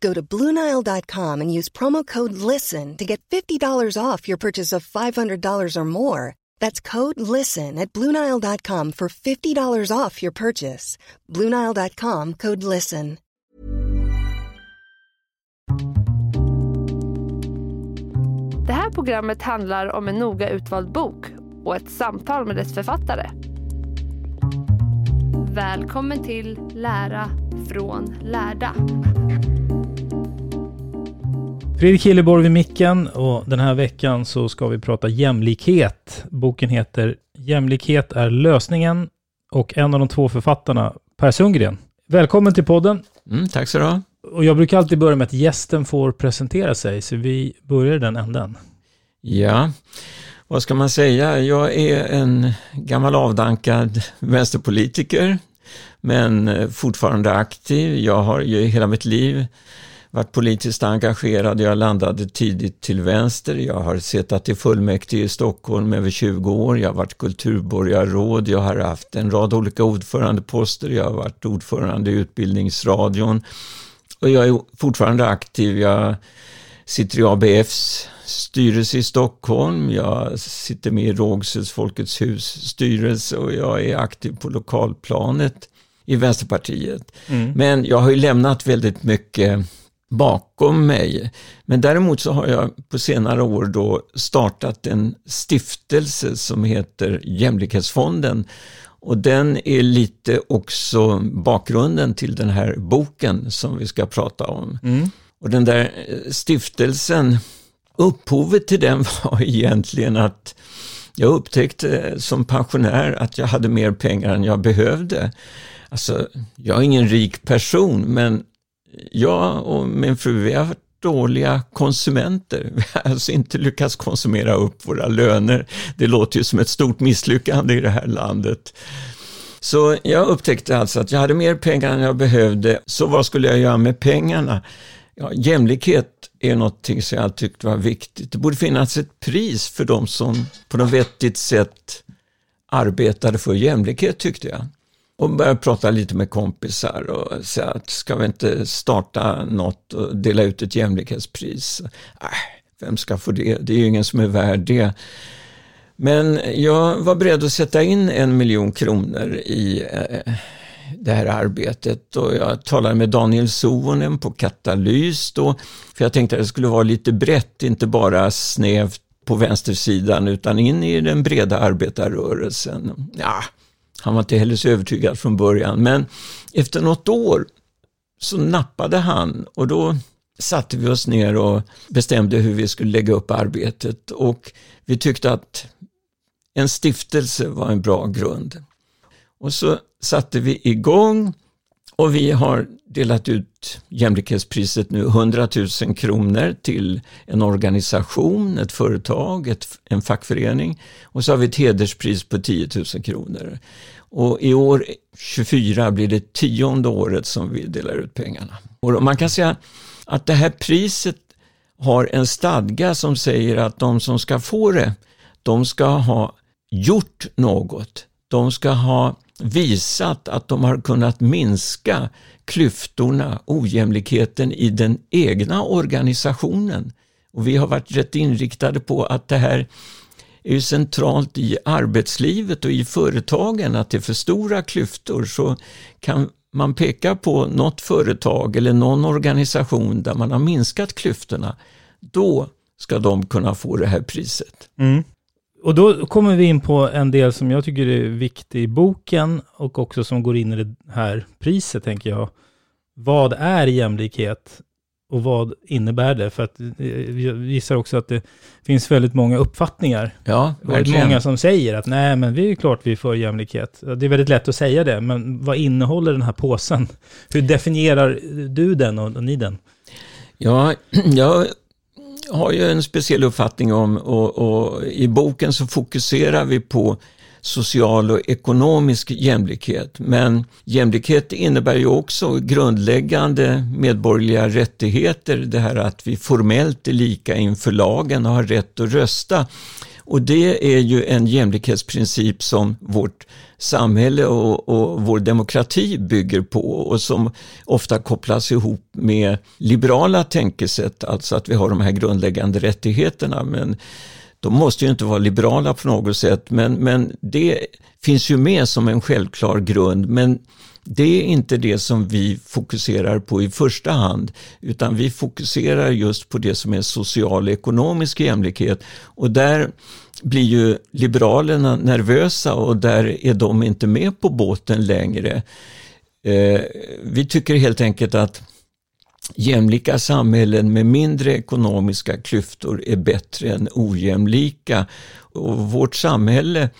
Go to Bluenile.com and use promo code LISTEN to get $50 off your purchase of $500 or more. That's code LISTEN at Bluenile.com for $50 off your purchase. Bluenile.com code LISTEN. Det här programmet handlar om en noga utvald bok och ett samtal med dess författare. Välkommen till Lära från lärda. Fredrik Hilleborg vid micken och den här veckan så ska vi prata jämlikhet. Boken heter Jämlikhet är lösningen och en av de två författarna, Per Sundgren. Välkommen till podden. Mm, tack så du ha. Och jag brukar alltid börja med att gästen får presentera sig, så vi börjar i den änden. Ja, vad ska man säga? Jag är en gammal avdankad vänsterpolitiker, men fortfarande aktiv. Jag har ju hela mitt liv varit politiskt engagerad. Jag landade tidigt till vänster. Jag har suttit i fullmäktige i Stockholm över 20 år. Jag har varit kulturborgarråd. Jag har haft en rad olika ordförandeposter. Jag har varit ordförande i Utbildningsradion. Och jag är fortfarande aktiv. Jag sitter i ABFs styrelse i Stockholm. Jag sitter med i Rågsveds Folkets hus styrelse och jag är aktiv på lokalplanet i Vänsterpartiet. Mm. Men jag har ju lämnat väldigt mycket bakom mig. Men däremot så har jag på senare år då startat en stiftelse som heter Jämlikhetsfonden. Och den är lite också bakgrunden till den här boken som vi ska prata om. Mm. Och den där stiftelsen, upphovet till den var egentligen att jag upptäckte som pensionär att jag hade mer pengar än jag behövde. Alltså, jag är ingen rik person, men jag och min fru, vi har varit dåliga konsumenter. Vi har alltså inte lyckats konsumera upp våra löner. Det låter ju som ett stort misslyckande i det här landet. Så jag upptäckte alltså att jag hade mer pengar än jag behövde, så vad skulle jag göra med pengarna? Ja, jämlikhet är någonting som jag tyckte var viktigt. Det borde finnas ett pris för de som på något vettigt sätt arbetade för jämlikhet tyckte jag och började prata lite med kompisar och säga att ska vi inte starta något och dela ut ett jämlikhetspris? Äh, vem ska få det? Det är ju ingen som är värd det. Men jag var beredd att sätta in en miljon kronor i eh, det här arbetet och jag talade med Daniel Suonen på Katalys då, för jag tänkte att det skulle vara lite brett, inte bara snävt på vänstersidan utan in i den breda arbetarrörelsen. Ja, han var inte heller så övertygad från början, men efter något år så nappade han och då satte vi oss ner och bestämde hur vi skulle lägga upp arbetet och vi tyckte att en stiftelse var en bra grund. Och så satte vi igång och vi har delat ut jämlikhetspriset nu 100 000 kronor till en organisation, ett företag, ett, en fackförening och så har vi ett hederspris på 10 000 kronor. Och i år 24 blir det tionde året som vi delar ut pengarna. Och man kan säga att det här priset har en stadga som säger att de som ska få det, de ska ha gjort något. De ska ha visat att de har kunnat minska klyftorna, ojämlikheten i den egna organisationen. Och vi har varit rätt inriktade på att det här är ju centralt i arbetslivet och i företagen, att det är för stora klyftor så kan man peka på något företag eller någon organisation där man har minskat klyftorna, då ska de kunna få det här priset. Mm. Och då kommer vi in på en del som jag tycker är viktig i boken och också som går in i det här priset, tänker jag. Vad är jämlikhet och vad innebär det? För att eh, jag gissar också att det finns väldigt många uppfattningar. Ja, verkligen. Många som säger att nej, men vi är klart vi är för jämlikhet. Det är väldigt lätt att säga det, men vad innehåller den här påsen? Hur definierar du den och ni den? Ja, jag har ju en speciell uppfattning om och, och i boken så fokuserar vi på social och ekonomisk jämlikhet. Men jämlikhet innebär ju också grundläggande medborgerliga rättigheter. Det här att vi formellt är lika inför lagen och har rätt att rösta. Och det är ju en jämlikhetsprincip som vårt samhälle och, och, vår demokrati bygger på och som ofta kopplas ihop med liberala tänkesätt, alltså att vi har de här grundläggande rättigheterna. Men de måste ju inte vara liberala på något sätt, men, men det finns ju med som en självklar grund. Men det är inte det som vi fokuserar på i första hand, utan vi fokuserar just på det som är social och ekonomisk jämlikhet. Och där blir ju liberalerna nervösa och där är de inte med på båten längre. Eh, vi tycker helt enkelt att jämlika samhällen med mindre ekonomiska klyftor är bättre än ojämlika. Och vårt samhälle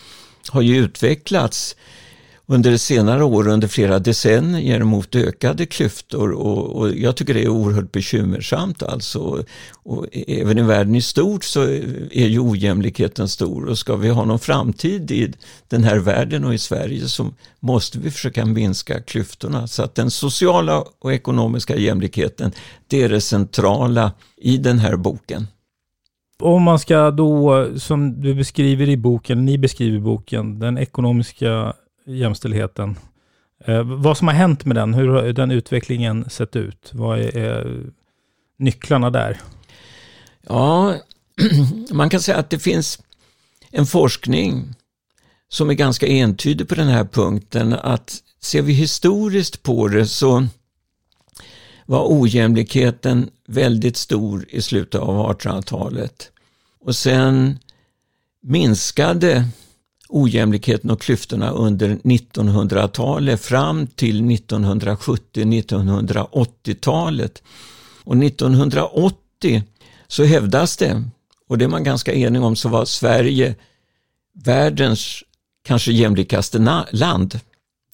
har ju utvecklats under senare år, under flera decennier mot ökade klyftor och, och, jag tycker det är oerhört bekymmersamt alltså. Och även i världen i stort så är ju ojämlikheten stor och ska vi ha någon framtid i den här världen och i Sverige så måste vi försöka minska klyftorna. Så att den sociala och ekonomiska jämlikheten, det är det centrala i den här boken. Om man ska då, som du beskriver i boken, ni beskriver i boken, den ekonomiska jämställdheten. Eh, vad som har hänt med den, hur har den utvecklingen sett ut? Vad är, är nycklarna där? Ja, man kan säga att det finns en forskning som är ganska entydig på den här punkten att ser vi historiskt på det så var ojämlikheten väldigt stor i slutet av 1800-talet. Och sen minskade ojämlikheten och klyftorna under 1900-talet fram till 1970-1980-talet. Och 1980 så hävdas det, och det är man ganska enig om, så var Sverige världens kanske jämlikaste land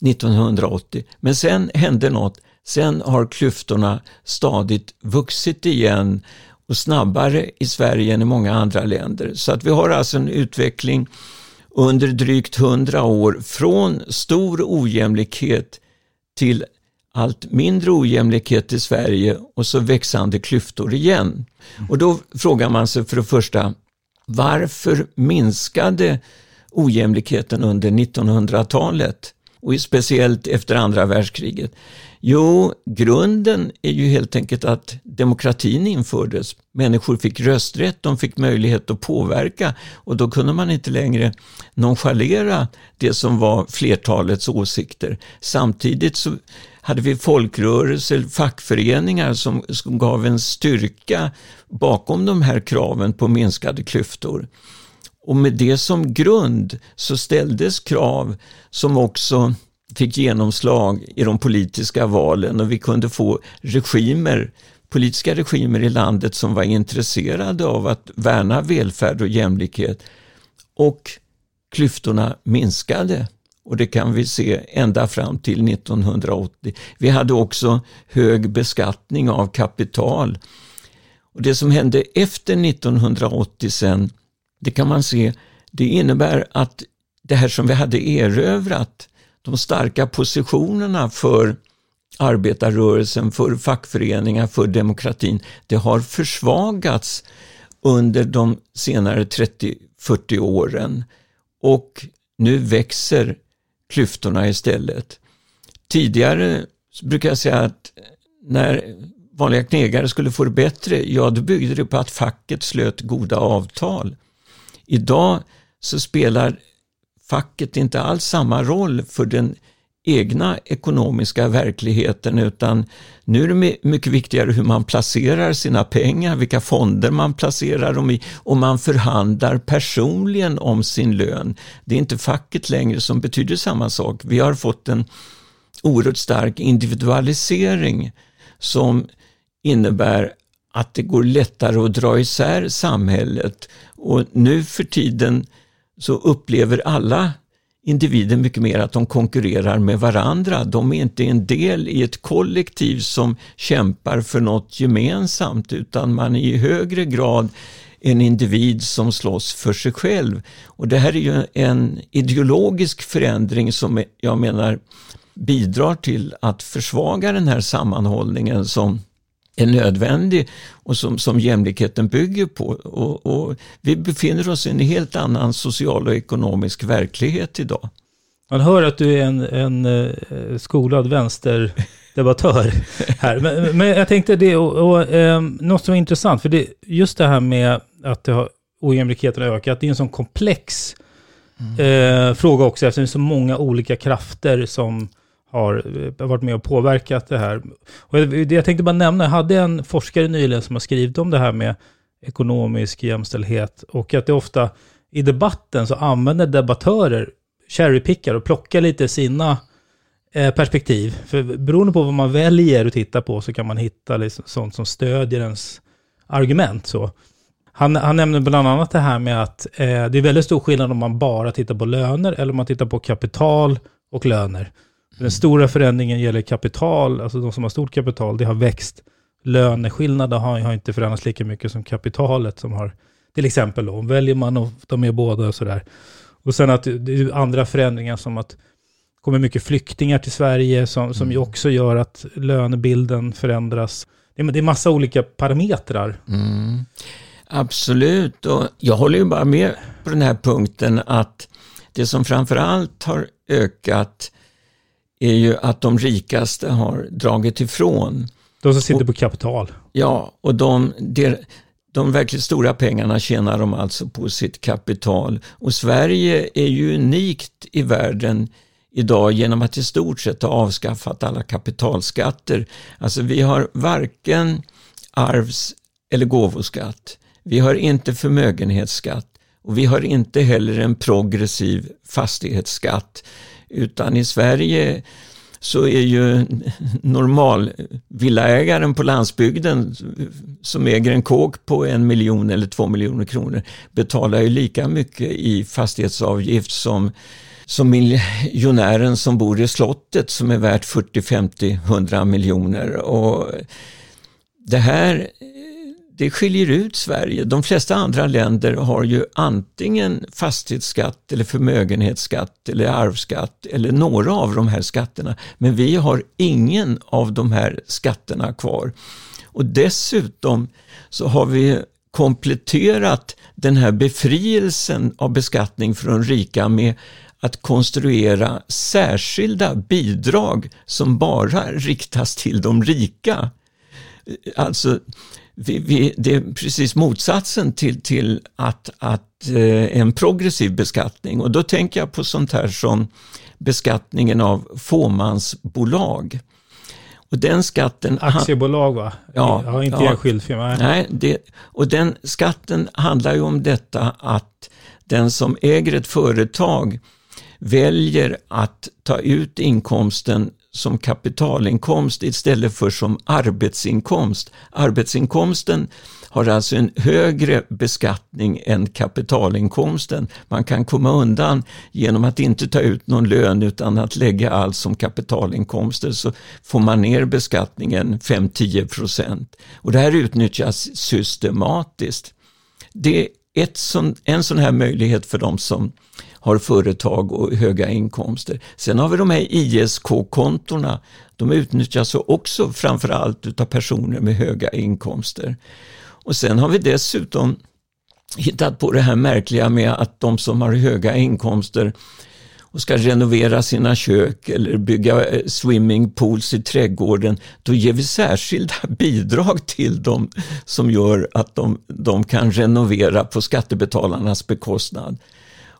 1980. Men sen hände något. Sen har klyftorna stadigt vuxit igen och snabbare i Sverige än i många andra länder. Så att vi har alltså en utveckling under drygt hundra år från stor ojämlikhet till allt mindre ojämlikhet i Sverige och så växande klyftor igen. Och då frågar man sig för det första, varför minskade ojämlikheten under 1900-talet och speciellt efter andra världskriget? Jo, grunden är ju helt enkelt att demokratin infördes. Människor fick rösträtt, de fick möjlighet att påverka och då kunde man inte längre nonchalera det som var flertalets åsikter. Samtidigt så hade vi folkrörelser, fackföreningar som, som gav en styrka bakom de här kraven på minskade klyftor. Och med det som grund så ställdes krav som också fick genomslag i de politiska valen och vi kunde få regimer, politiska regimer i landet som var intresserade av att värna välfärd och jämlikhet. Och klyftorna minskade och det kan vi se ända fram till 1980. Vi hade också hög beskattning av kapital. Och Det som hände efter 1980 sen, det kan man se, det innebär att det här som vi hade erövrat de starka positionerna för arbetarrörelsen, för fackföreningar, för demokratin, det har försvagats under de senare 30-40 åren och nu växer klyftorna istället. Tidigare brukar jag säga att när vanliga knegare skulle få det bättre, ja då byggde det på att facket slöt goda avtal. Idag så spelar facket inte alls samma roll för den egna ekonomiska verkligheten utan nu är det mycket viktigare hur man placerar sina pengar, vilka fonder man placerar dem i och man förhandlar personligen om sin lön. Det är inte facket längre som betyder samma sak. Vi har fått en oerhört stark individualisering som innebär att det går lättare att dra isär samhället och nu för tiden så upplever alla individer mycket mer att de konkurrerar med varandra. De är inte en del i ett kollektiv som kämpar för något gemensamt utan man är i högre grad en individ som slåss för sig själv. Och det här är ju en ideologisk förändring som jag menar bidrar till att försvaga den här sammanhållningen som är nödvändig och som, som jämlikheten bygger på. Och, och, vi befinner oss i en helt annan social och ekonomisk verklighet idag. Man hör att du är en, en eh, skolad vänsterdebattör här. Men, men, jag tänkte det, och, och eh, något som är intressant, för det, just det här med att det har, ojämlikheten har ökat, det är en sån komplex mm. eh, fråga också, eftersom det är så många olika krafter som har eh, varit med och påverkat det här. Och det jag tänkte bara nämna, jag hade en forskare nyligen som har skrivit om det här med ekonomisk jämställdhet och att det ofta i debatten så använder debattörer cherrypickar och plockar lite sina eh, perspektiv. För beroende på vad man väljer att titta på så kan man hitta liksom sånt som stödjer ens argument. Så. Han, han nämner bland annat det här med att eh, det är väldigt stor skillnad om man bara tittar på löner eller om man tittar på kapital och löner. Den stora förändringen gäller kapital, alltså de som har stort kapital, det har växt. Löneskillnader har, har inte förändrats lika mycket som kapitalet som har, till exempel då, väljer man att ta med båda och sådär. Och sen att det är andra förändringar som att det kommer mycket flyktingar till Sverige som, som ju mm. också gör att lönebilden förändras. Det är, det är massa olika parametrar. Mm. Absolut, och jag håller ju bara med på den här punkten att det som framför allt har ökat är ju att de rikaste har dragit ifrån. De som sitter och, på kapital. Ja, och de, de, de verkligt stora pengarna tjänar de alltså på sitt kapital. Och Sverige är ju unikt i världen idag genom att i stort sett ha avskaffat alla kapitalskatter. Alltså vi har varken arvs eller gåvoskatt. Vi har inte förmögenhetsskatt och vi har inte heller en progressiv fastighetsskatt. Utan i Sverige så är ju normalvillaägaren på landsbygden som äger en kåk på en miljon eller två miljoner kronor betalar ju lika mycket i fastighetsavgift som, som miljonären som bor i slottet som är värt 40, 50, 100 miljoner. Och det här det skiljer ut Sverige. De flesta andra länder har ju antingen fastighetsskatt eller förmögenhetsskatt eller arvsskatt eller några av de här skatterna. Men vi har ingen av de här skatterna kvar. Och dessutom så har vi kompletterat den här befrielsen av beskattning från rika med att konstruera särskilda bidrag som bara riktas till de rika. Alltså vi, vi, det är precis motsatsen till, till att, att eh, en progressiv beskattning och då tänker jag på sånt här som beskattningen av fåmansbolag. Och den skatten... Aktiebolag va? Ja. ja inte ja, enskild firma. Nej, det, och den skatten handlar ju om detta att den som äger ett företag väljer att ta ut inkomsten som kapitalinkomst istället för som arbetsinkomst. Arbetsinkomsten har alltså en högre beskattning än kapitalinkomsten. Man kan komma undan genom att inte ta ut någon lön utan att lägga allt som kapitalinkomster så får man ner beskattningen 5-10 procent. Och det här utnyttjas systematiskt. Det är ett sån, en sån här möjlighet för de som har företag och höga inkomster. Sen har vi de här ISK-kontona. De utnyttjas också framförallt utav personer med höga inkomster. Och sen har vi dessutom hittat på det här märkliga med att de som har höga inkomster och ska renovera sina kök eller bygga eh, swimmingpools i trädgården, då ger vi särskilda bidrag till dem som gör att de, de kan renovera på skattebetalarnas bekostnad.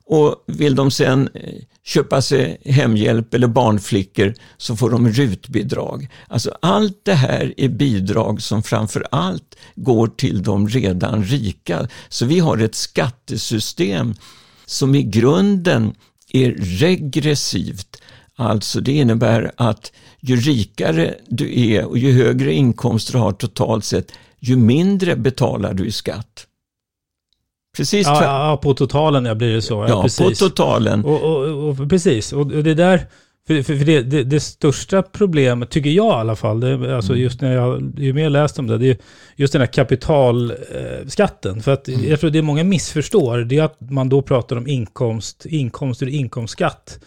Och vill de sen eh, köpa sig hemhjälp eller barnflickor så får de rutbidrag. Alltså allt det här är bidrag som framför allt går till de redan rika. Så vi har ett skattesystem som i grunden är regressivt. Alltså det innebär att ju rikare du är och ju högre inkomster du har totalt sett, ju mindre betalar du i skatt. Precis ja, ja, på totalen ja, blir det så. Ja, ja på totalen. Och, och, och, precis, och det där, för, för, det, det, det, största problemet, tycker jag i alla fall, det, alltså mm. just när jag, ju mer läst om det, det är just den här kapitalskatten. För att mm. jag tror det många missförstår, det är att man då pratar om inkomst, inkomster och inkomstskatt.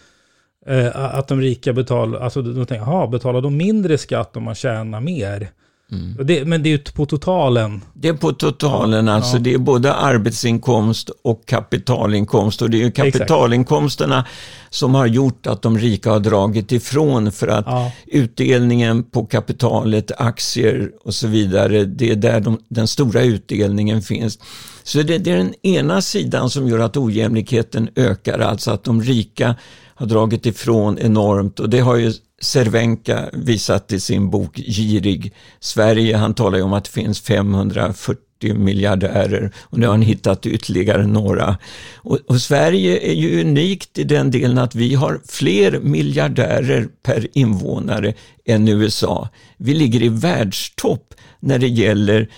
Eh, att de rika betalar, alltså de tänker, jaha, betalar de mindre skatt om man tjänar mer? Mm. Det, men det är ju på totalen. Det är på totalen, alltså ja. det är både arbetsinkomst och kapitalinkomst. Och det är ju kapitalinkomsterna Exakt. som har gjort att de rika har dragit ifrån för att ja. utdelningen på kapitalet, aktier och så vidare, det är där de, den stora utdelningen finns. Så det, det är den ena sidan som gör att ojämlikheten ökar, alltså att de rika har dragit ifrån enormt och det har ju Cervenka visat i sin bok Girig Sverige. Han talar ju om att det finns 540 miljardärer och nu har han hittat ytterligare några. Och, och, Sverige är ju unikt i den delen att vi har fler miljardärer per invånare än USA. Vi ligger i världstopp när det gäller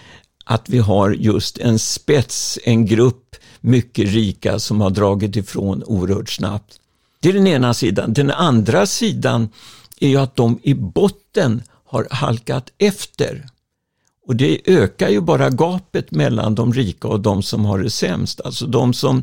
att vi har just en spets, en grupp mycket rika som har dragit ifrån oerhört snabbt. Det är den ena sidan. Den andra sidan är ju att de i botten har halkat efter. Och det ökar ju bara gapet mellan de rika och de som har det sämst. Alltså de som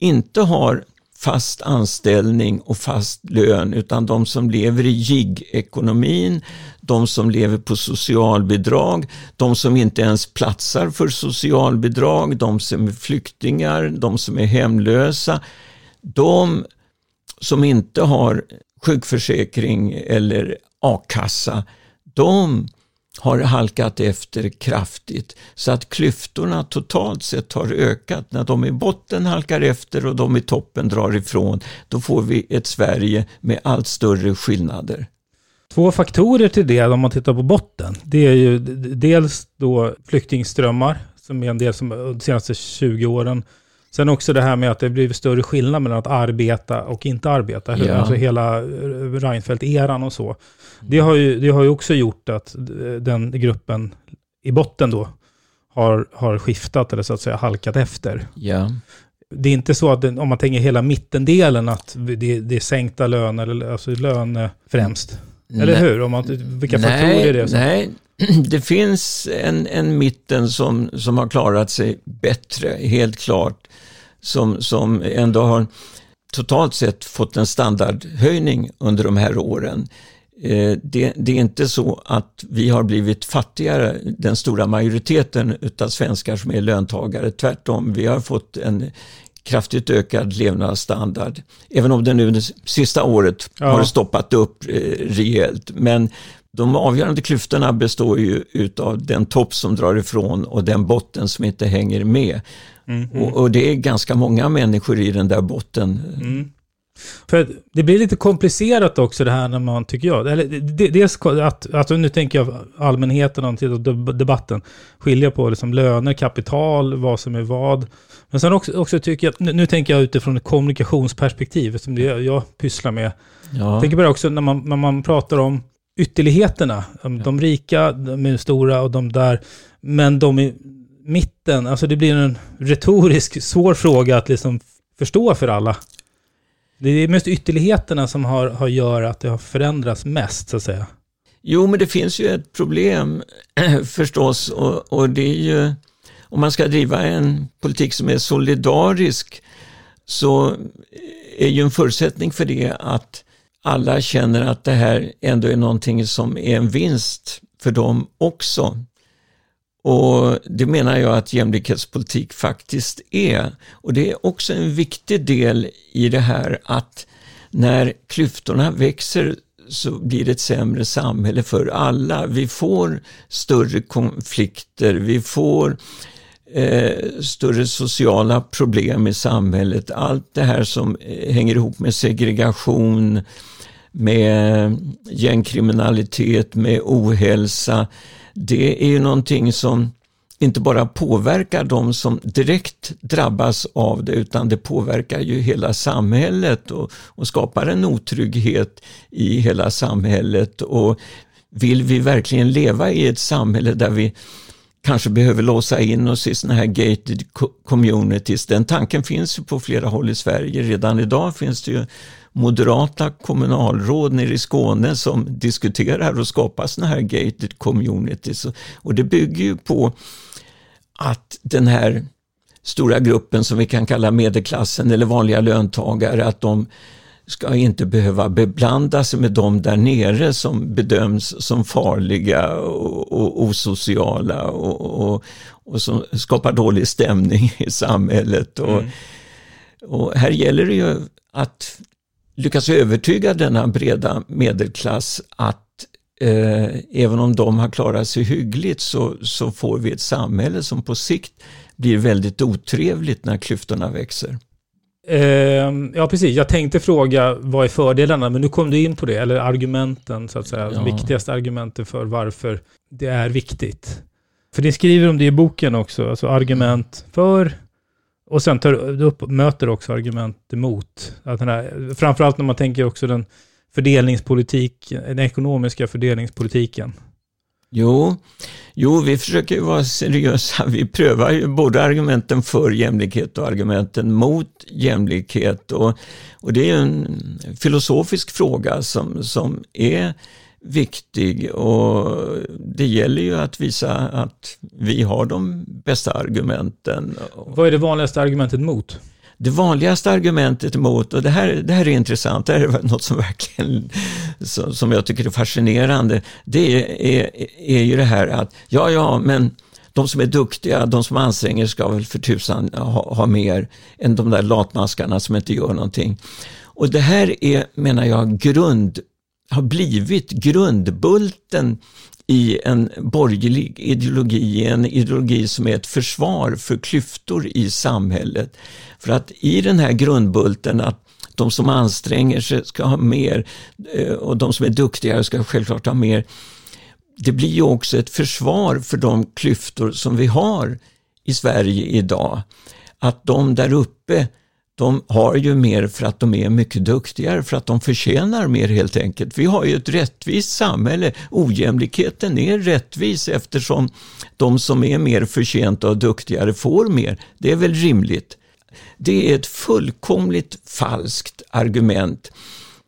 inte har fast anställning och fast lön utan de som lever i gig-ekonomin, de som lever på socialbidrag, de som inte ens platsar för socialbidrag, de som är flyktingar, de som är hemlösa. De som inte har sjukförsäkring eller a-kassa, de har halkat efter kraftigt så att klyftorna totalt sett har ökat. När de i botten halkar efter och de i toppen drar ifrån, då får vi ett Sverige med allt större skillnader. Två faktorer till det om man tittar på botten. Det är ju dels då flyktingströmmar, som är en del som de senaste 20 åren Sen också det här med att det blivit större skillnad mellan att arbeta och inte arbeta. Ja. Alltså hela Reinfeldt-eran och så. Det har, ju, det har ju också gjort att den gruppen i botten då har, har skiftat eller så att säga halkat efter. Ja. Det är inte så att om man tänker hela mittendelen att det, det är sänkta löner, alltså lön främst. Eller nej. hur? Om man, vilka nej, faktorer är det? Som? Nej, det finns en, en mitten som, som har klarat sig bättre, helt klart som, som ändå har totalt sett fått en standardhöjning under de här åren. Eh, det, det, är inte så att vi har blivit fattigare, den stora majoriteten utav svenskar som är löntagare. Tvärtom, vi har fått en kraftigt ökad levnadsstandard. Även om det nu det sista året ja. har stoppat upp eh, rejält. Men de avgörande klyftorna består ju utav den topp som drar ifrån och den botten som inte hänger med. Mm, och, och, det är ganska många människor i den där botten. Mm. För det blir lite komplicerat också det här när man, tycker jag, eller dels att, alltså nu tänker jag allmänheten och debatten, skilja på liksom löner, kapital, vad som är vad. Men sen också, också tycker jag, nu, nu tänker jag utifrån ett kommunikationsperspektiv, som det jag pysslar med. Ja. Jag tänker bara också när man, när man pratar om ytterligheterna, de, rika, de är stora och de där, men de är mitten, alltså det blir en retorisk svår fråga att liksom förstå för alla. Det är mest ytterligheterna som har, har gör att det har förändrats mest, så att säga. Jo, men det finns ju ett problem förstås och, och det är ju om man ska driva en politik som är solidarisk så är ju en förutsättning för det att alla känner att det här ändå är någonting som är en vinst för dem också. Och det menar jag att jämlikhetspolitik faktiskt är. Och det är också en viktig del i det här att när klyftorna växer så blir det ett sämre samhälle för alla. Vi får större konflikter, vi får eh, större sociala problem i samhället. Allt det här som eh, hänger ihop med segregation, med gängkriminalitet, med ohälsa. Det är ju någonting som inte bara påverkar de som direkt drabbas av det utan det påverkar ju hela samhället och, och skapar en otrygghet i hela samhället. Och vill vi verkligen leva i ett samhälle där vi kanske behöver låsa in oss i sådana här gated communities. Den tanken finns ju på flera håll i Sverige. Redan idag finns det ju moderata kommunalråd nere i Skåne som diskuterar och skapar sådana här gated communities. Och det bygger ju på att den här stora gruppen som vi kan kalla medelklassen eller vanliga löntagare, att de ska inte behöva beblanda sig med de där nere som bedöms som farliga och, och osociala och, och, och, som skapar dålig stämning i samhället. Och, mm. och här gäller det ju att lyckas övertyga denna breda medelklass att eh, även om de har klarat sig hyggligt så, så får vi ett samhälle som på sikt blir väldigt otrevligt när klyftorna växer. Eh, ja, precis. Jag tänkte fråga vad är fördelarna, men nu kom du in på det, eller argumenten, så att säga. Ja. Viktigaste argumenten för varför det är viktigt. För ni skriver om det i boken också, alltså argument för, och sen tar du upp, möter också argument emot. Att den här, framförallt när man tänker också den fördelningspolitik, den ekonomiska fördelningspolitiken. Jo, jo, vi försöker ju vara seriösa. Vi prövar ju både argumenten för jämlikhet och argumenten mot jämlikhet. Och, och det är en filosofisk fråga som, som är viktig och det gäller ju att visa att vi har de bästa argumenten. Vad är det vanligaste argumentet mot? Det vanligaste argumentet emot, och det här, det här är intressant, det här är något som verkligen som jag tycker är fascinerande, det är, är, är ju det här att, ja, ja, men de som är duktiga, de som anstränger ska väl för tusan ha, ha mer än de där latmaskarna som inte gör någonting. Och det här är, menar jag, grund, har blivit grundbulten i en borgerlig ideologi, en ideologi som är ett försvar för klyftor i samhället. För att i den här grundbulten att de som anstränger sig ska ha mer eh, och de som är duktigare ska självklart ha mer. Det blir ju också ett försvar för de klyftor som vi har i Sverige idag. Att de där uppe de har ju mer för att de är mycket duktigare, för att de förtjänar mer helt enkelt. Vi har ju ett rättvist samhälle. Ojämlikheten är rättvis eftersom de som är mer förtjänta och duktigare får mer. Det är väl rimligt. Det är ett fullkomligt falskt argument.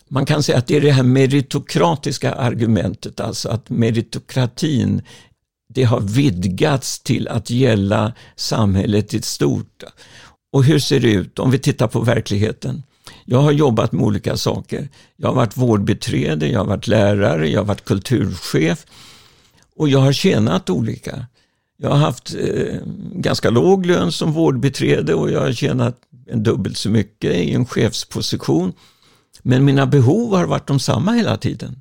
Man kan säga att det är det här meritokratiska argumentet, alltså att meritokratin det har vidgats till att gälla samhället i stort. Och hur ser det ut om vi tittar på verkligheten? Jag har jobbat med olika saker. Jag har varit vårdbiträde, jag har varit lärare, jag har varit kulturchef och jag har tjänat olika. Jag har haft eh, ganska låg lön som vårdbiträde och jag har tjänat en dubbelt så mycket i en chefsposition. Men mina behov har varit de samma hela tiden.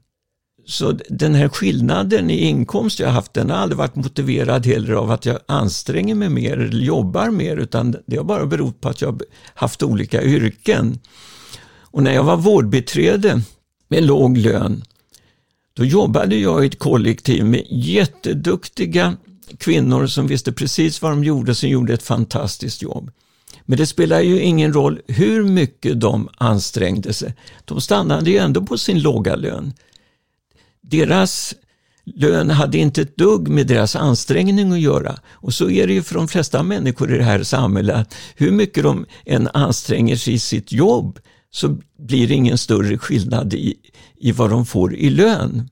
Så den här skillnaden i inkomst jag haft, den har aldrig varit motiverad heller av att jag anstränger mig mer eller jobbar mer, utan det har bara berott på att jag haft olika yrken. Och när jag var vårdbiträde med låg lön, då jobbade jag i ett kollektiv med jätteduktiga kvinnor som visste precis vad de gjorde, som gjorde ett fantastiskt jobb. Men det spelar ju ingen roll hur mycket de ansträngde sig. De stannade ju ändå på sin låga lön deras lön hade inte ett dugg med deras ansträngning att göra. Och så är det ju för de flesta människor i det här samhället. Att hur mycket de än anstränger sig i sitt jobb så blir det ingen större skillnad i, i vad de får i lön.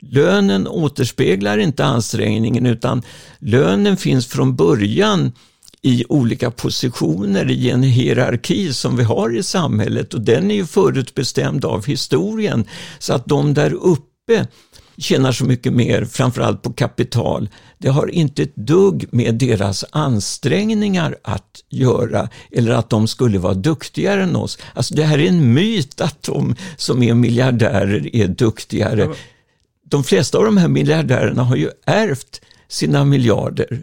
Lönen återspeglar inte ansträngningen utan lönen finns från början i olika positioner i en hierarki som vi har i samhället och den är ju förutbestämd av historien. Så att de där uppe uppe tjänar så mycket mer, framförallt på kapital. Det har inte ett dugg med deras ansträngningar att göra eller att de skulle vara duktigare än oss. Alltså det här är en myt att de som är miljardärer är duktigare. De flesta av de här miljardärerna har ju ärvt sina miljarder.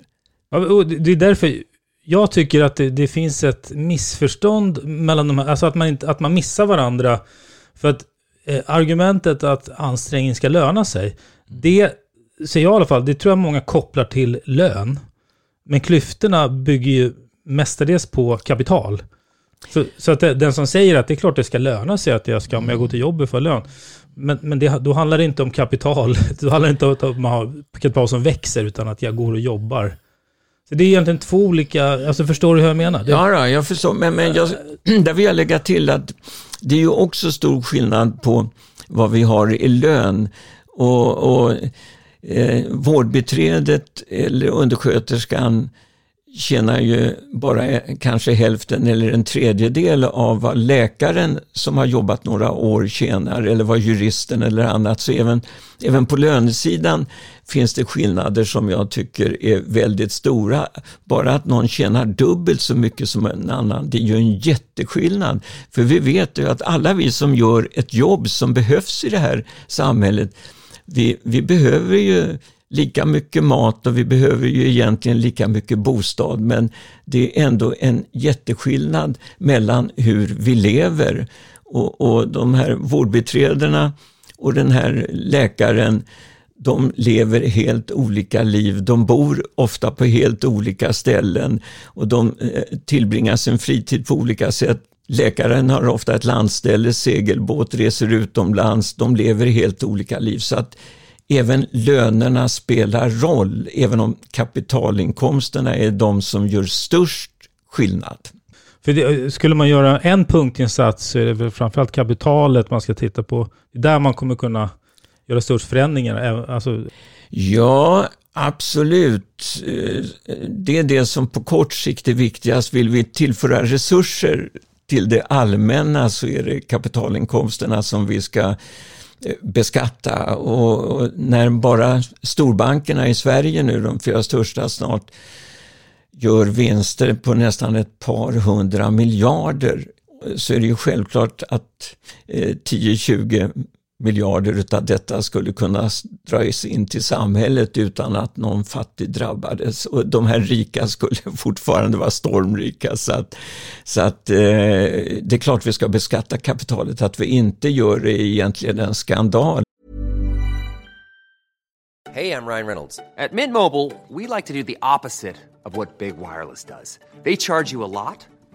Ja, det är därför jag tycker att det, det, finns ett missförstånd mellan de här, alltså att man, inte, att man missar varandra. För att Eh, argumentet att ansträngning ska löna sig, det ser jag i alla fall, det tror jag många kopplar till lön. Men klyftorna bygger ju mestadels på kapital. Så, så att det, den som säger att det är klart det ska löna sig att jag ska, om jag går till jobbet för lön. Men, men det, då handlar det inte om kapital. Då handlar det inte om att man har kapital som växer, utan att jag går och jobbar. Så det är egentligen två olika, alltså förstår du hur jag menar? Det... Ja, då, jag förstår, men, men jag, där vill jag lägga till att det är ju också stor skillnad på vad vi har i lön. Och, och eh, vårdbiträdet eller undersköterskan tjänar ju bara kanske hälften eller en tredjedel av vad läkaren som har jobbat några år tjänar eller vad juristen eller annat. Så även, även på lönesidan finns det skillnader som jag tycker är väldigt stora. Bara att någon tjänar dubbelt så mycket som en annan, det är ju en jätteskillnad. För vi vet ju att alla vi som gör ett jobb som behövs i det här samhället, vi, vi behöver ju lika mycket mat och vi behöver ju egentligen lika mycket bostad men det är ändå en jätteskillnad mellan hur vi lever. Och, och de här vårdbiträdena och den här läkaren de lever helt olika liv. De bor ofta på helt olika ställen och de eh, tillbringar sin fritid på olika sätt. Läkaren har ofta ett landställe, segelbåt, reser utomlands. De lever helt olika liv. Så att även lönerna spelar roll, även om kapitalinkomsterna är de som gör störst skillnad. För det, skulle man göra en punktinsats så är det väl framförallt kapitalet man ska titta på. Det är där man kommer kunna göra störst förändringar. Alltså... Ja, absolut. Det är det som på kort sikt är viktigast. Vill vi tillföra resurser till det allmänna så är det kapitalinkomsterna som vi ska beskatta. Och, när bara storbankerna i Sverige nu, de fyra största snart, gör vinster på nästan ett par hundra miljarder så är det ju självklart att eh, 10-20 miljarder utav detta skulle kunna dras in till samhället utan att någon fattig drabbades. Och de här rika skulle fortfarande vara stormrika. Så att, så att eh, det är klart vi ska beskatta kapitalet. Att vi inte gör det är egentligen en skandal. Hej, jag Ryan Reynolds. På Midmobile vill vi like to do opposite of vad Big Wireless gör. De charge you a lot.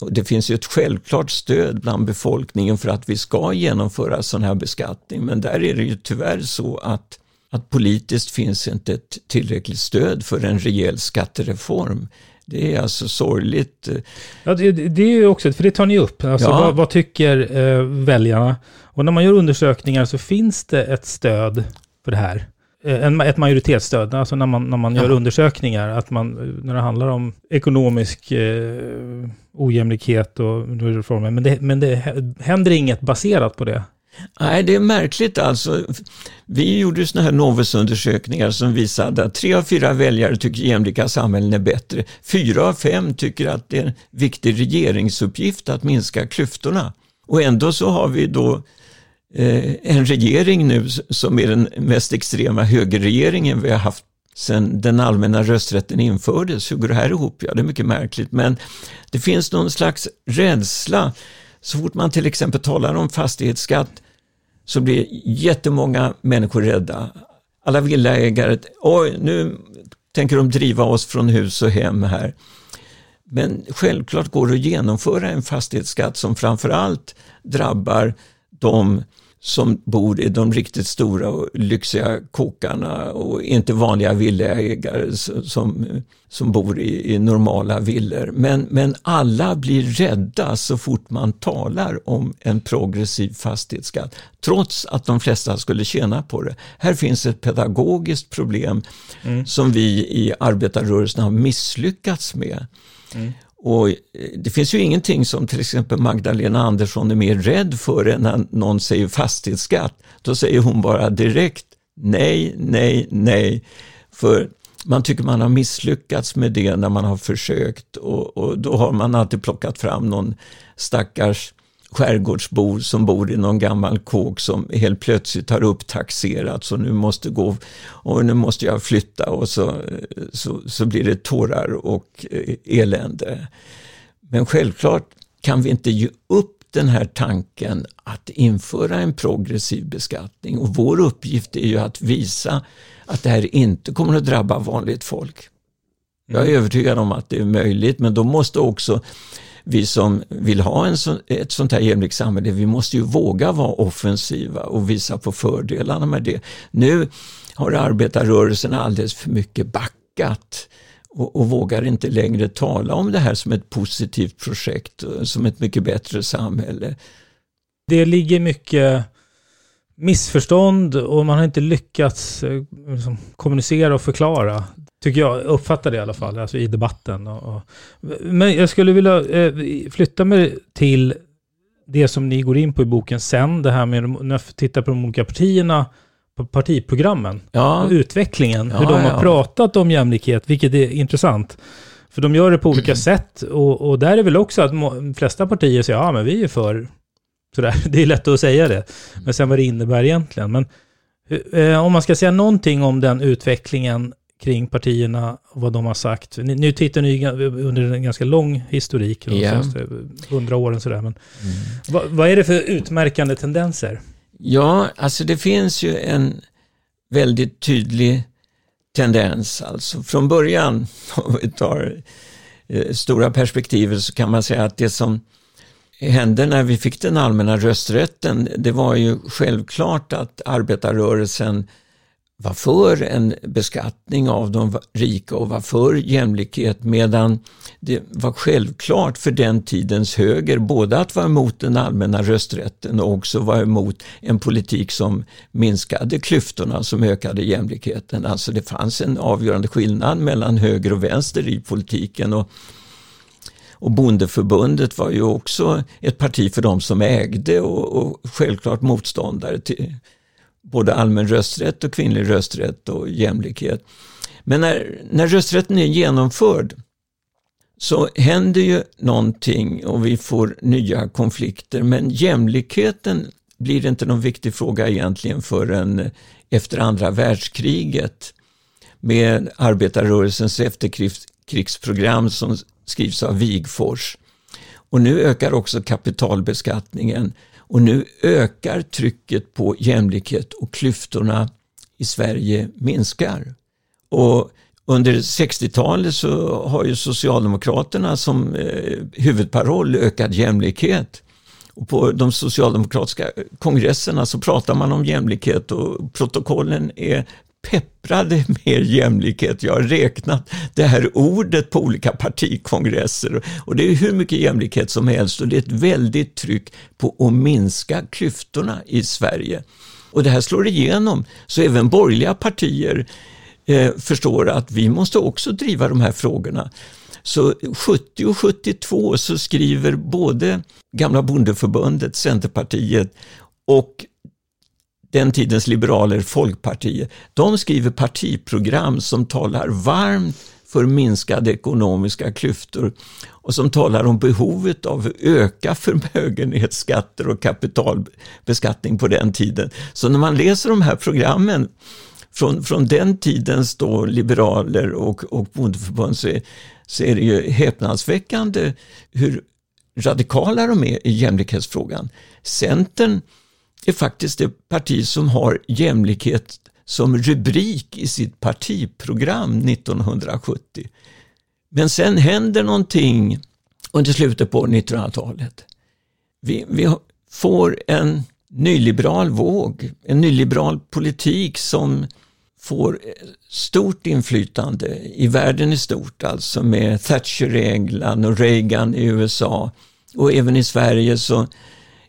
Och det finns ju ett självklart stöd bland befolkningen för att vi ska genomföra sån här beskattning, men där är det ju tyvärr så att, att politiskt finns inte ett tillräckligt stöd för en rejäl skattereform. Det är alltså sorgligt. Ja, det, det är ju också, för det tar ni upp. Alltså, ja. vad, vad, tycker eh, väljarna? Och när man gör undersökningar så finns det ett stöd för det här. Eh, en, ett majoritetsstöd, alltså när man, när man Ja. gör undersökningar, att man, när det handlar om ekonomisk eh, ojämlikhet och reformer, men det, men det händer inget baserat på det. Nej, det är märkligt alltså. Vi gjorde sådana här Novusundersökningar som visade att tre av fyra väljare tycker jämlika samhällen är bättre. Fyra av fem tycker att det är en viktig regeringsuppgift att minska klyftorna. Och ändå så har vi då eh, Eh, en regering nu som är den mest extrema högerregeringen vi har haft sedan den allmänna rösträtten infördes. Hur går det här ihop? Ja, det är mycket märkligt, men det finns någon slags rädsla. Så fort man till exempel talar om fastighetsskatt så blir jättemånga människor rädda. Alla villaägare, oj, nu tänker de driva oss från hus och hem här. Men självklart går det att genomföra en fastighetsskatt som framförallt drabbar de som bor i de riktigt stora och lyxiga kåkarna och inte vanliga villaägare som, som bor i, i normala villor. Men, men alla blir rädda så fort man talar om en progressiv fastighetsskatt, trots att de flesta skulle tjäna på det. Här finns ett pedagogiskt problem som vi i arbetarrörelsen har misslyckats med. Och eh, det finns ju ingenting som till exempel Magdalena Andersson är mer rädd för än när någon säger fastighetsskatt. Då säger hon bara direkt nej, nej, nej. För man tycker man har misslyckats med det när man har försökt och, och då har man alltid plockat fram någon stackars skärgårdsbor som bor i någon gammal kåk som helt plötsligt har upptaxerats och nu måste gå och nu måste jag flytta och så, så, så blir det tårar och eh, elände. Men självklart kan vi inte ge upp den här tanken att införa en progressiv beskattning och vår uppgift är ju att visa att det här inte kommer att drabba vanligt folk. Jag är övertygad om att det är möjligt men då måste också vi som vill ha en så, ett sånt här jämlikt samhälle, vi måste ju våga vara offensiva och visa på fördelarna med det. Nu har arbetarrörelsen alldeles för mycket backat och, och vågar inte längre tala om det här som ett positivt projekt, som ett mycket bättre samhälle. Det ligger mycket missförstånd och man har inte lyckats eh, liksom, kommunicera och förklara. Tycker jag, uppfattar det i alla fall, alltså i debatten. Och, och. Men jag skulle vilja eh, flytta mig till det som ni går in på i boken sen, det här med när jag tittar på de olika partierna, på partiprogrammen Ja. och utvecklingen, hur Ja, de har ja. pratat om jämlikhet, vilket är intressant. För de gör det på olika sätt och, och där är väl också att de flesta partier säger ja men vi är för sådär. Det är lätt att säga det. Men sen vad det innebär egentligen. Men eh, om man ska säga någonting om den utvecklingen kring partierna och vad de har sagt. Ni, nu tittar ni under en ganska lång historik, senaste hundra åren sådär. Men vad, vad är det för utmärkande tendenser? Ja, alltså det finns ju en väldigt tydlig tendens. Alltså från början, om vi tar eh, stora perspektivet, så kan man säga att det som hände när vi fick den allmänna rösträtten, det var ju självklart att arbetarrörelsen var för en beskattning av de rika och var för jämlikhet medan det var självklart för den tidens höger både att vara emot den allmänna rösträtten och också vara emot en politik som minskade klyftorna, som ökade jämlikheten. Alltså det fanns en avgörande skillnad mellan höger och vänster i politiken och och bondeförbundet var ju också ett parti för de som ägde och, och självklart motståndare till både allmän rösträtt och kvinnlig rösträtt och jämlikhet. Men när, när rösträtten är genomförd så händer ju någonting och vi får nya konflikter men jämlikheten blir inte någon viktig fråga egentligen förrän efter andra världskriget med arbetarrörelsens efterkrigsprogram som skrivs av Wigforss. Och nu ökar också kapitalbeskattningen och nu ökar trycket på jämlikhet och klyftorna i Sverige minskar. Och under 60-talet så har ju Socialdemokraterna som eh, huvudparoll ökad jämlikhet. Och på de socialdemokratiska kongresserna så pratar man om jämlikhet och protokollen är pepprade med jämlikhet. Jag har räknat det här ordet på olika partikongresser och det är hur mycket jämlikhet som helst och det är ett väldigt tryck på att minska klyftorna i Sverige. Och det här slår igenom, så även borgerliga partier eh, förstår att vi måste också driva de här frågorna. Så 70 och 72 så skriver både gamla bondeförbundet, Centerpartiet och den tidens liberaler, Folkpartiet, de skriver partiprogram som talar varmt för minskade ekonomiska klyftor och som talar om behovet av att öka förmögenhetsskatter och kapitalbeskattning på den tiden. Så när man läser de här programmen från, från den tidens då liberaler och, och bondeförbund så är, så är det ju häpnadsväckande hur radikala de är i jämlikhetsfrågan. Centern är faktiskt det parti som har jämlikhet som rubrik i sitt partiprogram 1970. Men sen händer någonting under slutet på 1900-talet. Vi, vi får en nyliberal våg, en nyliberal politik som får stort inflytande i världen i stort, alltså med Thatcher i England och Reagan i USA. Och även i Sverige så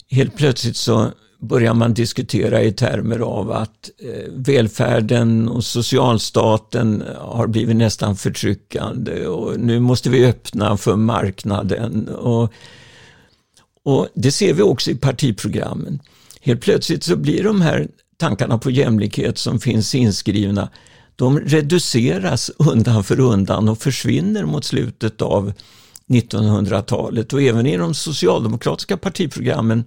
helt plötsligt så börjar man diskutera i termer av att eh, välfärden och socialstaten har blivit nästan förtryckande och nu måste vi öppna för marknaden. Och, och det ser vi också i partiprogrammen. Helt plötsligt så blir de här tankarna på jämlikhet som finns inskrivna, de reduceras undan för undan och försvinner mot slutet av 1900-talet och även i de socialdemokratiska partiprogrammen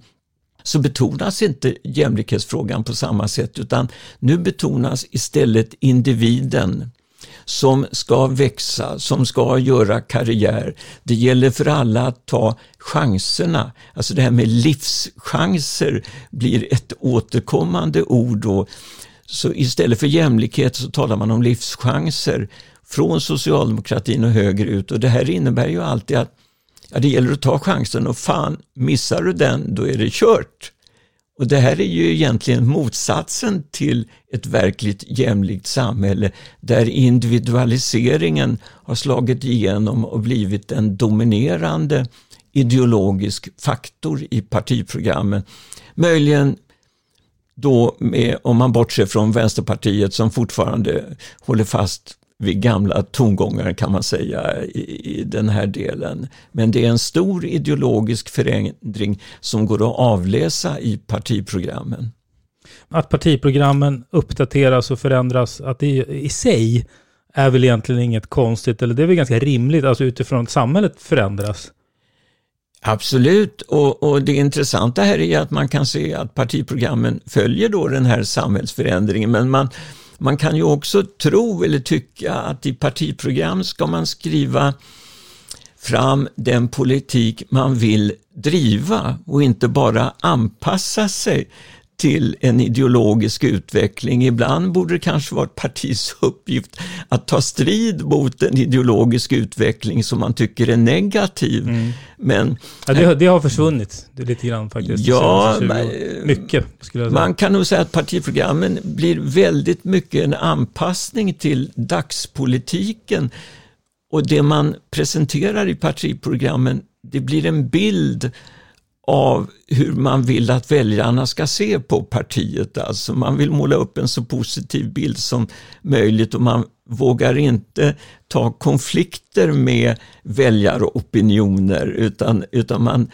så betonas inte jämlikhetsfrågan på samma sätt utan nu betonas istället individen som ska växa, som ska göra karriär. Det gäller för alla att ta chanserna. Alltså det här med livschanser blir ett återkommande ord. Då. Så istället för jämlikhet så talar man om livschanser från socialdemokratin och högerut och det här innebär ju alltid att ja, det gäller att ta chansen och fan, missar du den då är det kört. Och det här är ju egentligen motsatsen till ett verkligt jämlikt samhälle där individualiseringen har slagit igenom och blivit en dominerande ideologisk faktor i partiprogrammen. Möjligen då med, om man bortser från Vänsterpartiet som fortfarande håller fast vid gamla tongångar kan man säga i, i, den här delen. Men det är en stor ideologisk förändring som går att avläsa i partiprogrammen. Att partiprogrammen uppdateras och förändras, att det i sig är väl egentligen inget konstigt, eller det är väl ganska rimligt, alltså utifrån att samhället förändras. Absolut, och, och, det intressanta här är att man kan se att partiprogrammen följer då den här samhällsförändringen, men man, man kan ju också tro eller tycka att i partiprogram ska man skriva fram den politik man vill driva och inte bara anpassa sig till en ideologisk utveckling. Ibland borde det kanske vara ett partis uppgift att ta strid mot en ideologisk utveckling som man tycker är negativ. Mm. Men, ja, det, det, har försvunnit det lite grann faktiskt. Ja, mycket skulle jag säga. Man kan nog säga att partiprogrammen blir väldigt mycket en anpassning till dagspolitiken och det man presenterar i partiprogrammen det blir en bild av hur man vill att väljarna ska se på partiet. Alltså man vill måla upp en så positiv bild som möjligt och man vågar inte ta konflikter med väljaropinioner utan, utan man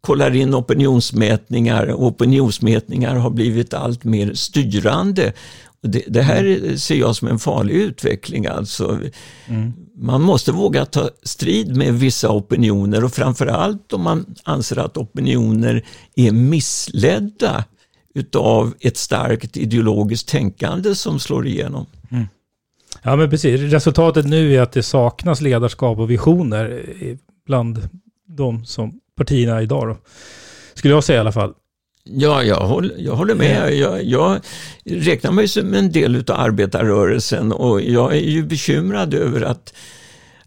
kollar in opinionsmätningar och opinionsmätningar har blivit allt mer styrande det, det, här ser jag som en farlig utveckling. Alltså. Mm. Man måste våga ta strid med vissa opinioner och framförallt om man anser att opinioner är missledda utav ett starkt ideologiskt tänkande som slår igenom. Mm. Ja men precis, resultatet nu är att det saknas ledarskap och visioner bland de som partierna idag då. Skulle jag säga i alla fall. Ja, jag håller, jag håller med. Jag, jag räknar mig som en del av arbetarrörelsen och jag är ju bekymrad över att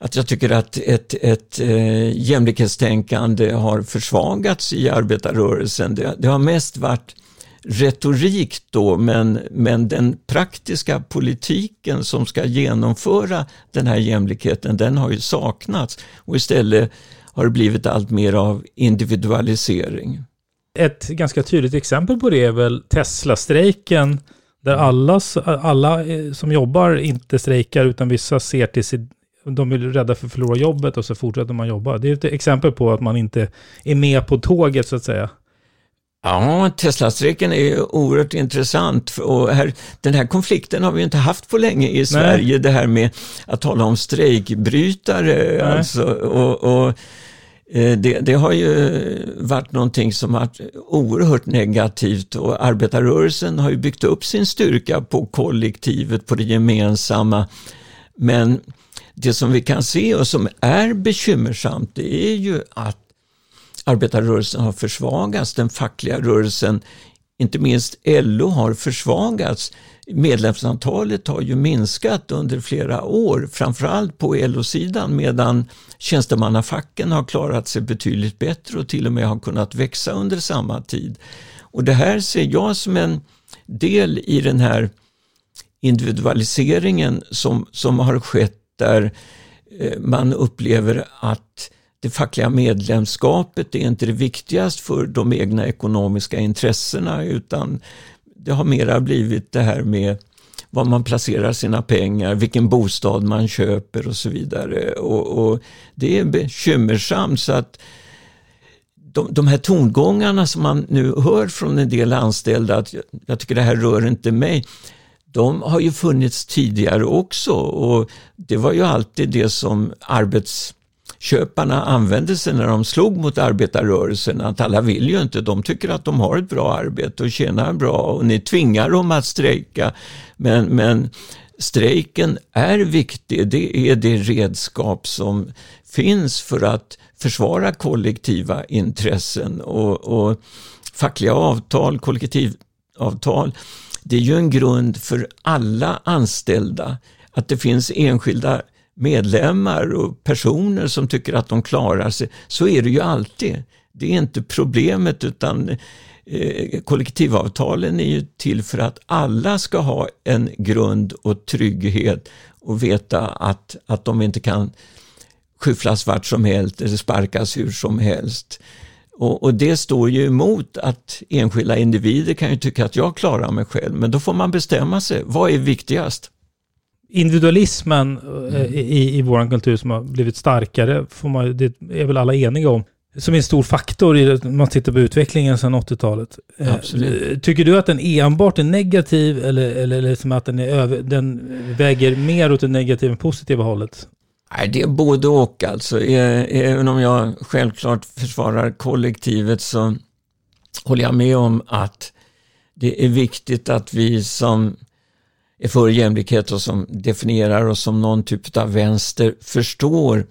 att jag tycker att ett, ett eh, jämlikhetstänkande har försvagats i arbetarrörelsen. Det, det, har mest varit retorik då, men, men den praktiska politiken som ska genomföra den här jämlikheten, den har ju saknats och istället har det blivit allt mer av individualisering. Ett ganska tydligt exempel på det är väl Tesla-strejken, där alla, alla eh, som jobbar inte strejkar, utan vissa ser till sitt de är rädda för att förlora jobbet och så fortsätter man jobba. Det är ett exempel på att man inte är med på tåget så att säga. Ja, Tesla-strejken är oerhört intressant och här, den här konflikten har vi inte haft på länge i Sverige, Nej. det här med att tala om strejkbrytare. Alltså, och, och Eh, det, det, har ju eh, varit någonting som varit oerhört negativt och arbetarrörelsen har ju byggt upp sin styrka på kollektivet, på det gemensamma. Men det som vi kan se och som är bekymmersamt det är ju att arbetarrörelsen har försvagats, den fackliga rörelsen, inte minst LO har försvagats. Medlemsantalet har ju minskat under flera år, framförallt på LO-sidan, medan tjänstemannafacken har klarat sig betydligt bättre och till och med har kunnat växa under samma tid. Och det här ser jag som en del i den här individualiseringen som, som har skett där eh, man upplever att det fackliga medlemskapet är inte det viktigaste för de egna ekonomiska intressena utan det har mera blivit det här med var man placerar sina pengar, vilken bostad man köper och så vidare. Och, och det är bekymmersamt så att de, de här tongångarna som man nu hör från en del anställda, att jag, jag tycker det här rör inte mig, de har ju funnits tidigare också och det var ju alltid det som arbets arbetsköparna använde sig när de slog mot arbetarrörelsen, att alla vill ju inte, de tycker att de har ett bra arbete och tjänar bra och ni tvingar dem att strejka. Men, men strejken är viktig, det är det redskap som finns för att försvara kollektiva intressen och, och fackliga avtal, kollektivavtal det är ju en grund för alla anställda att det finns enskilda medlemmar och personer som tycker att de klarar sig. Så är det ju alltid. Det är inte problemet utan eh, kollektivavtalen är ju till för att alla ska ha en grund och trygghet och veta att, att de inte kan skyfflas vart som helst eller sparkas hur som helst. Och, och, det står ju emot att enskilda individer kan ju tycka att jag klarar mig själv, men då får man bestämma sig. Vad är viktigast? Individualismen mm. i, i vår kultur som har blivit starkare, får man, det är väl alla eniga om, som är en stor faktor i, när man tittar på utvecklingen sedan 80-talet. Eh, Absolut. Tycker du att den enbart är negativ eller, eller, eller som att den, är över, den väger mer åt det negativa än positiva hållet? Nej, det är både och alltså. Även om jag självklart försvarar kollektivet så håller jag med om att det är viktigt att vi som är för jämlikhet och som definierar oss som någon typ av vänster förstår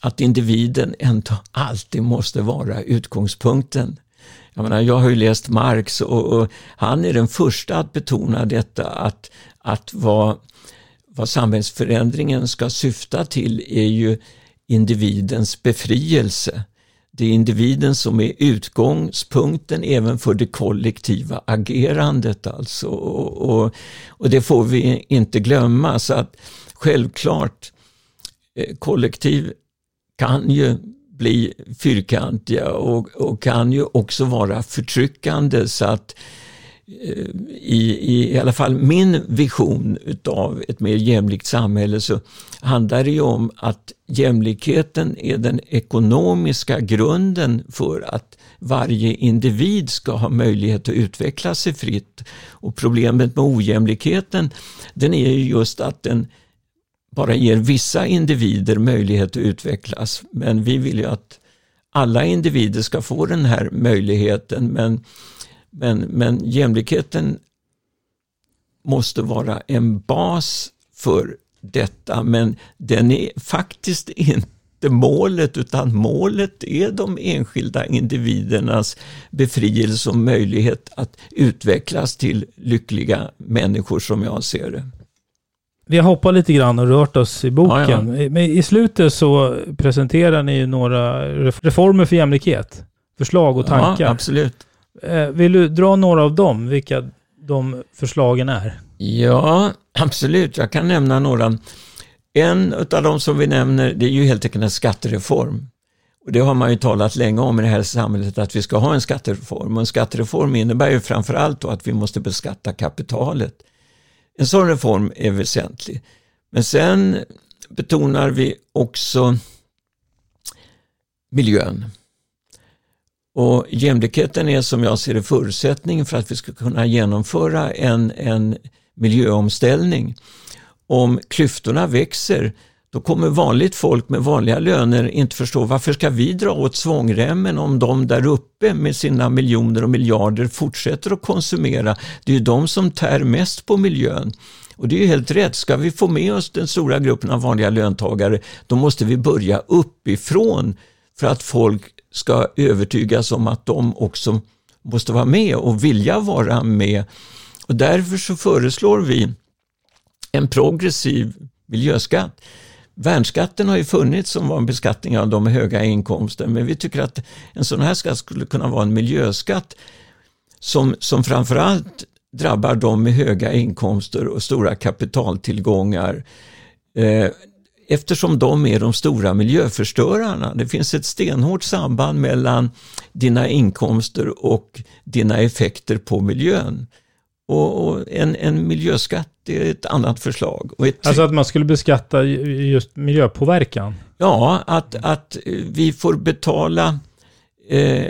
att individen ändå alltid måste vara utgångspunkten. Jag menar, jag har ju läst Marx och, och han är den första att betona detta att, att vad, vad samhällsförändringen ska syfta till är ju individens befrielse. Det är individen som är utgångspunkten även för det kollektiva agerandet alltså. Och, och, och det får vi inte glömma. Så att självklart, eh, kollektiv kan ju bli fyrkantiga och, och kan ju också vara förtryckande så att Eh, i, i, i alla fall min vision utav ett mer jämlikt samhälle så handlar det ju om att jämlikheten är den ekonomiska grunden för att varje individ ska ha möjlighet att utveckla sig fritt. Och problemet med ojämlikheten den är ju just att den bara ger vissa individer möjlighet att utvecklas. Men vi vill ju att alla individer ska få den här möjligheten men men, men jämlikheten måste vara en bas för detta, men den är faktiskt inte målet, utan målet är de enskilda individernas befrielse och möjlighet att utvecklas till lyckliga människor som jag ser det. Vi har hoppat lite grann och rört oss i boken. Ja, ja. Men i slutet så presenterar ni några reformer för jämlikhet. Förslag och tankar. Ja, absolut. Eh, vill du dra några av dem, vilka de förslagen är? Ja, absolut. Jag kan nämna några. En av de som vi nämner, det är ju helt enkelt en skattereform. Och det har man ju talat länge om i det här samhället att vi ska ha en skattereform. Och en skattereform innebär ju framförallt då att vi måste beskatta kapitalet. En sån reform är väsentlig. Men sen betonar vi också miljön. Och jämlikheten är som jag ser det förutsättningen för att vi ska kunna genomföra en, en miljöomställning. Om klyftorna växer då kommer vanligt folk med vanliga löner inte förstå varför ska vi dra åt svångremmen om de där uppe med sina miljoner och miljarder fortsätter att konsumera. Det är ju de som tär mest på miljön. Och det är ju helt rätt, ska vi få med oss den stora gruppen av vanliga löntagare då måste vi börja uppifrån för att folk ska övertygas om att de också måste vara med och vilja vara med. Och därför så föreslår vi en progressiv miljöskatt. Värnskatten har ju funnits som var en beskattning av de med höga inkomster men vi tycker att en sån här skatt skulle kunna vara en miljöskatt som, som framförallt drabbar de med höga inkomster och stora kapitaltillgångar. Eh, eftersom de är de stora miljöförstörarna. Det finns ett stenhårt samband mellan dina inkomster och dina effekter på miljön. Och, en, en miljöskatt är ett annat förslag. Ett, alltså att man skulle beskatta just miljöpåverkan? Ja, att, att vi får betala eh,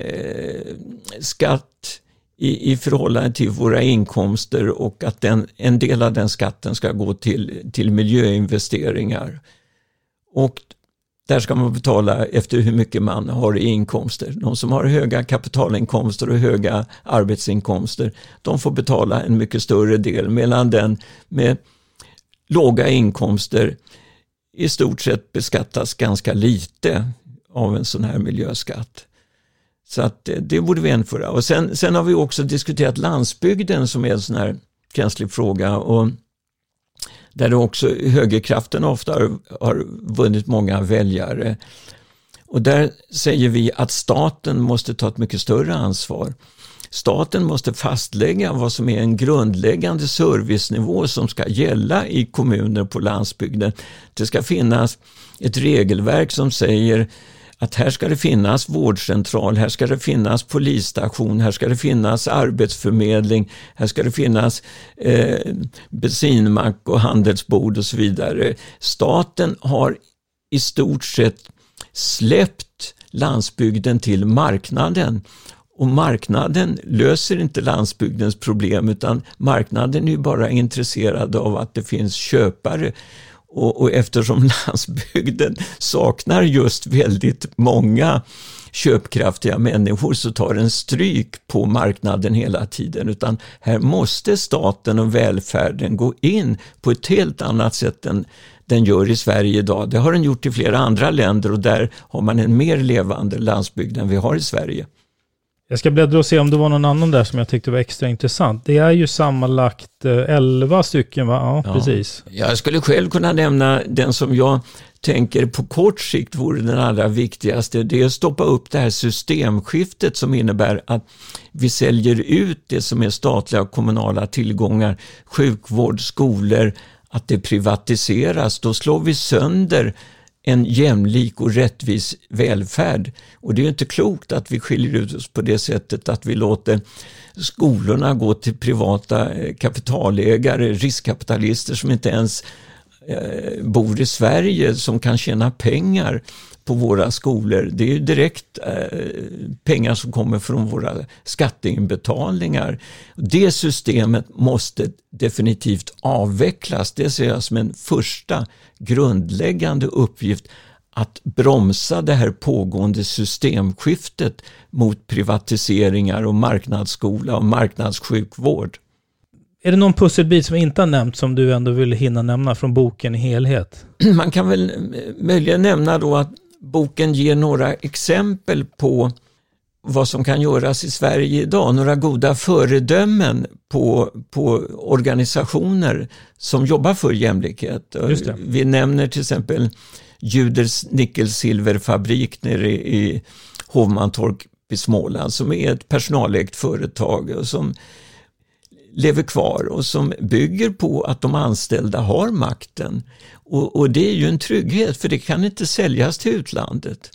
skatt i, i förhållande till våra inkomster och att den, en del av den skatten ska gå till, till miljöinvesteringar. Och där ska man betala efter hur mycket man har i inkomster. De som har höga kapitalinkomster och höga arbetsinkomster, de får betala en mycket större del medan den med låga inkomster i stort sett beskattas ganska lite av en sån här miljöskatt. Så att det borde vi införa. Och sen, sen har vi också diskuterat landsbygden som är en sån här känslig fråga. Och där också högerkraften ofta har, har vunnit många väljare. Och där säger vi att staten måste ta ett mycket större ansvar. Staten måste fastlägga vad som är en grundläggande servicenivå som ska gälla i kommuner på landsbygden. Det ska finnas ett regelverk som säger att här ska det finnas vårdcentral, här ska det finnas polisstation, här ska det finnas arbetsförmedling, här ska det finnas eh, bensinmack och handelsbord och så vidare. Staten har i stort sett släppt landsbygden till marknaden. Och marknaden löser inte landsbygdens problem utan marknaden är bara intresserad av att det finns köpare och, och eftersom landsbygden saknar just väldigt många köpkraftiga människor så tar den stryk på marknaden hela tiden utan här måste staten och välfärden gå in på ett helt annat sätt än den gör i Sverige idag. Det har den gjort i flera andra länder och där har man en mer levande landsbygd än vi har i Sverige. Jag ska bläddra och se om det var någon annan där som jag tyckte var extra intressant. Det är ju sammanlagt 11 eh, stycken va? Ja, ja, precis. Jag skulle själv kunna nämna den som jag tänker på kort sikt vore den allra viktigaste. Det är att stoppa upp det här systemskiftet som innebär att vi säljer ut det som är statliga och kommunala tillgångar, sjukvård, skolor, att det privatiseras. Då slår vi sönder en jämlik och rättvis välfärd. Och det är inte klokt att vi skiljer ut oss på det sättet att vi låter skolorna gå till privata eh, kapitalägare, riskkapitalister som inte ens eh, bor i Sverige som kan tjäna pengar på våra skolor. Det är direkt eh, pengar som kommer från våra skatteinbetalningar. Det systemet måste definitivt avvecklas. Det ser jag som en första grundläggande uppgift att bromsa det här pågående systemskiftet mot privatiseringar och marknadsskola och marknadssjukvård. Är det någon pusselbit som inte har nämnts som du ändå vill hinna nämna från boken i helhet? Man kan väl möjligen nämna då att boken ger några exempel på vad som kan göras i Sverige idag, några goda föredömen på, på organisationer som jobbar för jämlikhet. Vi nämner till exempel Juders nickelsilverfabrik nere i Hovmantorp i Småland som är ett personalägt företag och som lever kvar och som bygger på att de anställda har makten. Och, och, det är ju en trygghet för det kan inte säljas till utlandet.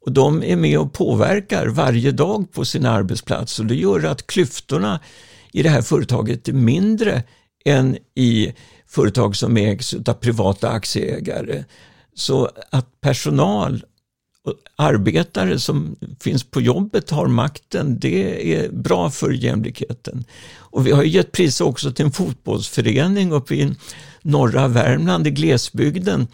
Och de är med och påverkar varje dag på sin arbetsplats och det gör att klyftorna i det här företaget är mindre än i företag som ägs av privata aktieägare. Så att personal arbetare som finns på jobbet har makten, det är bra för jämlikheten. Och vi har gett pris också till en fotbollsförening uppe i norra Värmland i glesbygden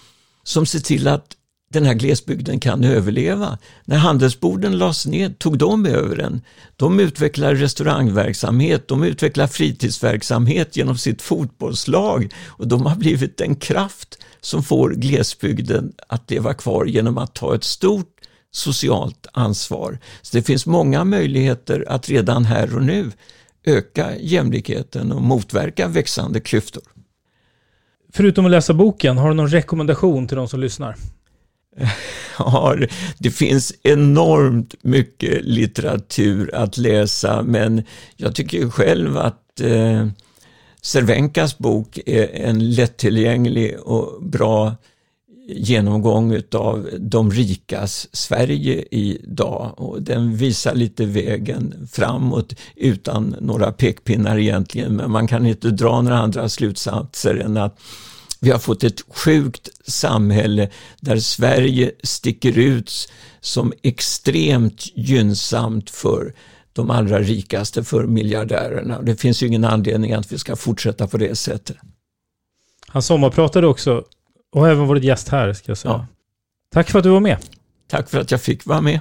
som ser till att den här glesbygden kan överleva. När handelsborden lades ned tog de över den. De utvecklar restaurangverksamhet, de utvecklar fritidsverksamhet genom sitt fotbollslag och de har blivit en kraft som får glesbygden att leva kvar genom att ta ett stort socialt ansvar. Så det finns många möjligheter att redan här och nu öka jämlikheten och motverka växande klyftor. Förutom att läsa boken, har du någon rekommendation till de som lyssnar? har, det finns enormt mycket litteratur att läsa, men jag tycker själv att eh, Cervenkas bok är en lättillgänglig och bra genomgång av de rikas Sverige idag och den visar lite vägen framåt utan några pekpinnar egentligen men man kan inte dra några andra slutsatser än att vi har fått ett sjukt samhälle där Sverige sticker ut som extremt gynnsamt för de allra rikaste, för miljardärerna. Det finns ju ingen anledning att vi ska fortsätta på det sättet. Han sommarpratade också och har även varit gäst här, ska jag säga. Ja. Tack för att du var med. Tack för att jag fick vara med.